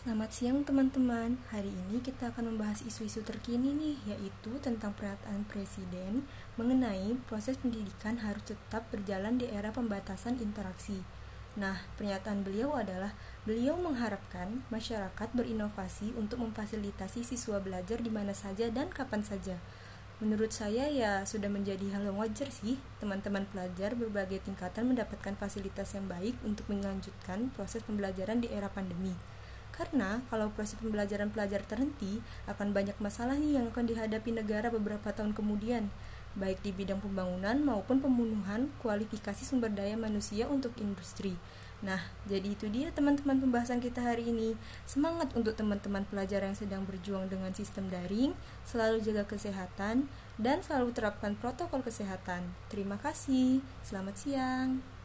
Selamat siang teman-teman. Hari ini kita akan membahas isu-isu terkini nih, yaitu tentang pernyataan Presiden mengenai proses pendidikan harus tetap berjalan di era pembatasan interaksi. Nah, pernyataan beliau adalah beliau mengharapkan masyarakat berinovasi untuk memfasilitasi siswa belajar di mana saja dan kapan saja. Menurut saya ya sudah menjadi hal yang wajar sih teman-teman pelajar berbagai tingkatan mendapatkan fasilitas yang baik untuk melanjutkan proses pembelajaran di era pandemi. Karena kalau proses pembelajaran pelajar terhenti, akan banyak masalah nih yang akan dihadapi negara beberapa tahun kemudian, baik di bidang pembangunan maupun pembunuhan kualifikasi sumber daya manusia untuk industri. Nah, jadi itu dia teman-teman pembahasan kita hari ini. Semangat untuk teman-teman pelajar yang sedang berjuang dengan sistem daring, selalu jaga kesehatan, dan selalu terapkan protokol kesehatan. Terima kasih. Selamat siang.